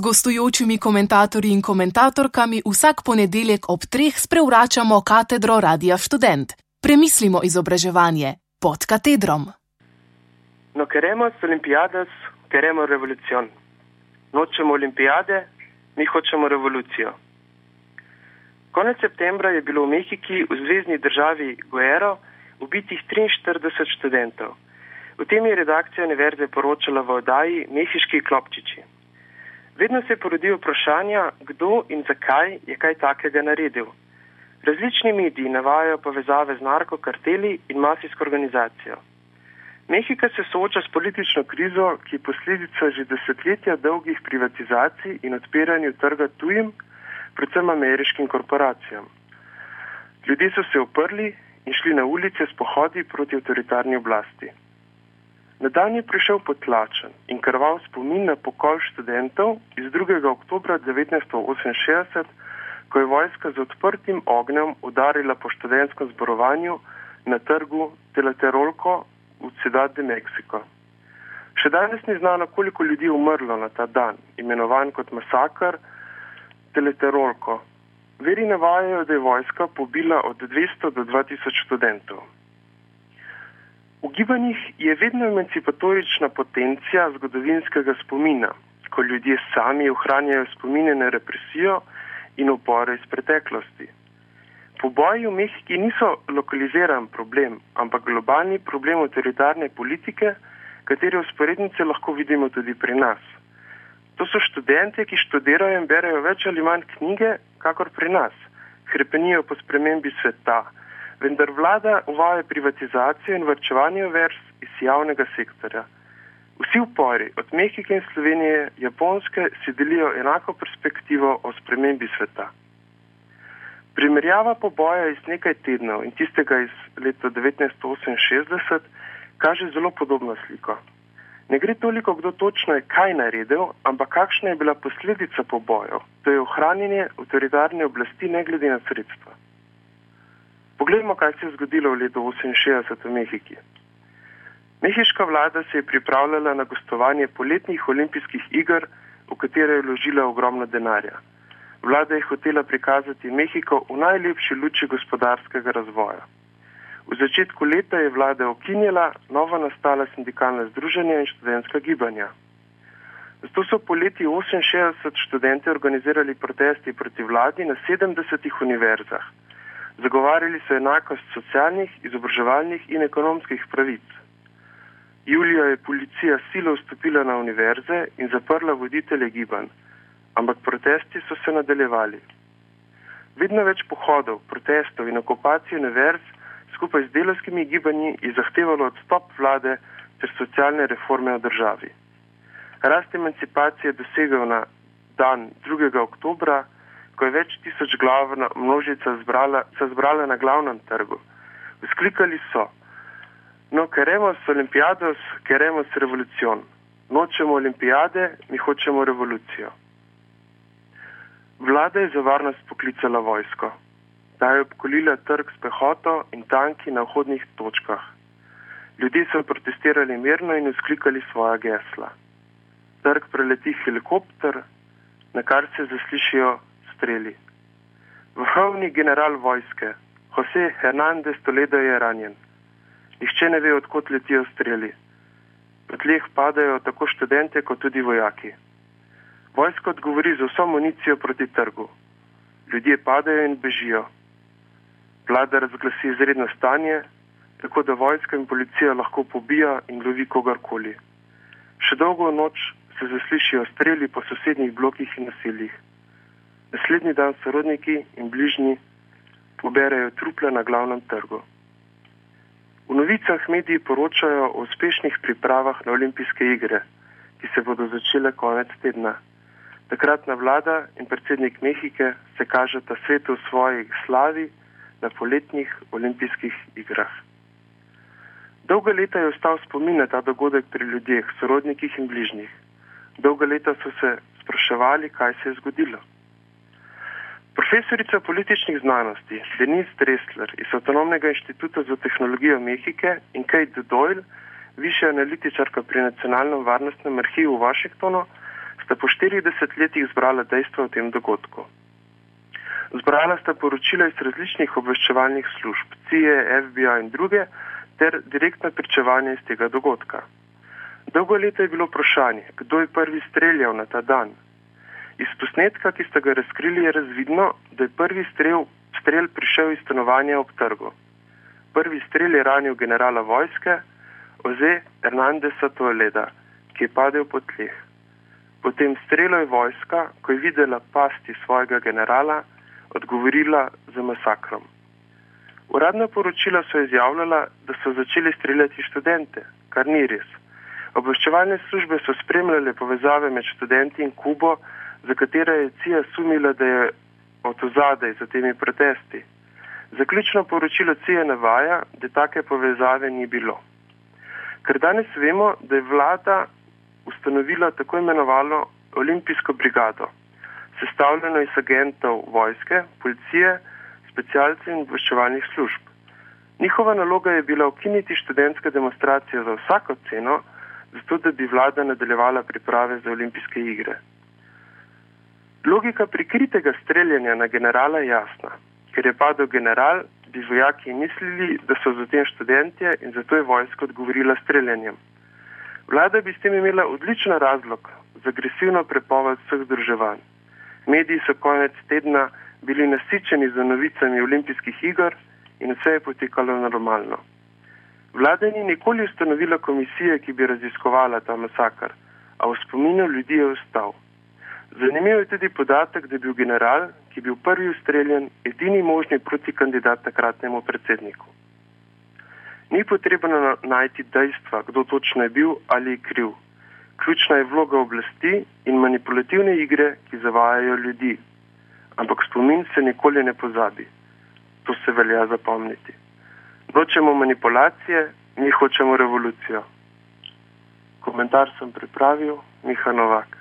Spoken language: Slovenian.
z gostujočimi komentatorji in komentatorkami vsak ponedeljek ob treh sprevračamo katedro Radia Student. Premislimo izobraževanje pod katedrom. No queremos olimpiadas, queremos revolucion. Nočemo olimpijade, mi hočemo revolucijo. Konec septembra je bilo v Mehiki v zvezdni državi Guero ubitih 43 študentov. O tem je redakcija univerze poročala v oddaji Mehiški klopčiči. Vedno se porodijo vprašanja, kdo in zakaj je kaj takega naredil. Različni mediji navajajo povezave z narkokarteli in masijsko organizacijo. Mehika se sooča s politično krizo, ki je posledica že desetletja dolgih privatizacij in odpiranju trga tujim, predvsem ameriškim korporacijam. Ljudje so se oprli in šli na ulice s pohodi proti avtoritarni oblasti. Na dan je prišel potlačen in krval spomin na pokol študentov iz 2. oktobra 1968, ko je vojska z odprtim ognjem udarila po študentskem zborovanju na trgu Telaterolko v Ciudad de Mexico. Še danes ni znano, koliko ljudi je umrlo na ta dan, imenovan kot masakr Telaterolko. Veri navajajo, da je vojska pobila od 200 do 2000 študentov. V gibanjih je vedno emancipatorična potencija zgodovinskega spomina, ko ljudje sami ohranjajo spomine na represijo in upore iz preteklosti. Poboji v Mehiki niso lokaliziran problem, ampak globalni problem avtoritarne politike, katere usporednice lahko vidimo tudi pri nas. To so študente, ki študirajo in berajo več ali manj knjige, kakor pri nas, krepenijo po spremembi sveta vendar vlada uvaja privatizacijo in vrčevanje vers iz javnega sektorja. Vsi upori od Mehike in Slovenije, Japonske si delijo enako perspektivo o spremembi sveta. Primerjava poboja iz nekaj tednov in tistega iz leta 1968 kaže zelo podobno sliko. Ne gre toliko, kdo točno je kaj naredil, ampak kakšna je bila posledica pobojev, to je ohranjanje avtoritarne oblasti ne glede na sredstva. Poglejmo, kaj se je zgodilo v letu 1968 v Mehiki. Mehiška vlada se je pripravljala na gostovanje poletnih olimpijskih iger, v katere je vložila ogromno denarja. Vlada je hotela prikazati Mehiko v najlepši luči gospodarskega razvoja. V začetku leta je vlada okinjala novo nastala sindikalna združenja in študentska gibanja. Zato so poleti 68 študente organizirali protesti proti vladi na 70 univerzah. Zagovarjali so enakost socialnih, izobraževalnih in ekonomskih pravic. Julija je policija silo vstopila na univerze in zaprla voditelje gibanj, ampak protesti so se nadaljevali. Vedno več pohodov, protestov in okupacij univerz skupaj z delovskimi gibanji je zahtevalo odstop vlade ter socialne reforme v državi. Rast emancipacije je dosegel na dan 2. oktobra ko je več tisoč glavna množica zbrala, se zbrala na glavnem trgu. Vzklikali so, no, queremos olimpiados, queremos revolucion. Nočemo olimpijade, mi hočemo revolucijo. Vlada je za varnost poklicala vojsko. Ta je obkolila trg s pehoto in tanki na vhodnih točkah. Ljudje so protestirali mirno in vzklikali svoja gesla. Trg preleti helikopter, na kar se zaslišijo streli. Vrhovni general vojske Jose Hernandez Toledo je ranjen. Nihče ne ve, odkot letijo streli. Po tleh padajo tako študente, kot tudi vojaki. Vojska odgovori z vso municijo proti trgu. Ljudje padajo in bežijo. Vlada razglasi izredno stanje, tako da vojska in policija lahko pobija in lovi kogarkoli. Še dolgo noč se zaslišijo streli po sosednjih blokih in naseljih. Naslednji dan sorodniki in bližnji poberajo truple na glavnem trgu. V novicah mediji poročajo o uspešnih pripravah na olimpijske igre, ki se bodo začele konec tedna. Takratna vlada in predsednik Mehike se kažeta svetu v svoji slavi na poletnih olimpijskih igrah. Dolga leta je ostal spomin na ta dogodek pri ljudeh, sorodnikih in bližnjih. Dolga leta so se spraševali, kaj se je zgodilo. Profesorica političnih znanosti Denise Dressler iz Avtonomnega inštituta za tehnologijo Mehike in Kate Doyle, višja analitičarka pri Nacionalnem varnostnem arhivu v Washingtonu, sta po 40 letih zbrala dejstva o tem dogodku. Zbrala sta poročila iz različnih obveščevalnih služb, CIA, FBI in druge, ter direktna pričevanja iz tega dogodka. Dolgo leta je bilo vprašanje, kdo je prvi streljal na ta dan. Iz posnetka, ki ste ga razkrili, je razvidno, da je prvi strel, strel prišel iz stanovanja ob trgu. Prvi strel je ranil generala vojske, Oze Hernandesa Toaleda, ki je padel po tleh. Potem strelo je vojska, ko je videla pasti svojega generala, odgovorila z masakrom. Uradna poročila so izjavljala, da so začeli streljati študente, kar ni res. Obveščevalne službe so spremljale povezave med študenti in Kubo, za katero je CIA sumila, da je od ozadej za temi protesti. Zaključno poročilo CIA navaja, da take povezave ni bilo. Ker danes vemo, da je vlada ustanovila tako imenovano olimpijsko brigado, sestavljeno iz agentov vojske, policije, specialcev in obveščevalnih služb. Njihova naloga je bila ukiniti študentske demonstracije za vsako ceno, zato da bi vlada nadaljevala priprave za olimpijske igre. Logika prikritega streljanja na generala je jasna. Ker je padel general, bi vojaki mislili, da so zatem študentje in zato je vojska odgovorila streljanjem. Vlada bi s tem imela odličen razlog za agresivno prepoved vseh združevanj. Mediji so konec tedna bili nasičeni z novicami olimpijskih igr in vse je potekalo normalno. Vlada ni nikoli ustanovila komisije, ki bi raziskovala ta masakr, a v spominu ljudi je ostal. Zanimiv je tudi podatek, da je bil general, ki je bil prvi ustreljen, edini možni protikandidat takratnemu predsedniku. Ni potrebno najti dejstva, kdo točno je bil ali je kriv. Ključna je vloga oblasti in manipulativne igre, ki zavajajo ljudi. Ampak spomin se nikoli ne pozabi. To se velja zapomniti. Nočemo manipulacije, mi hočemo revolucijo. Komentar sem pripravil, Miha Novak.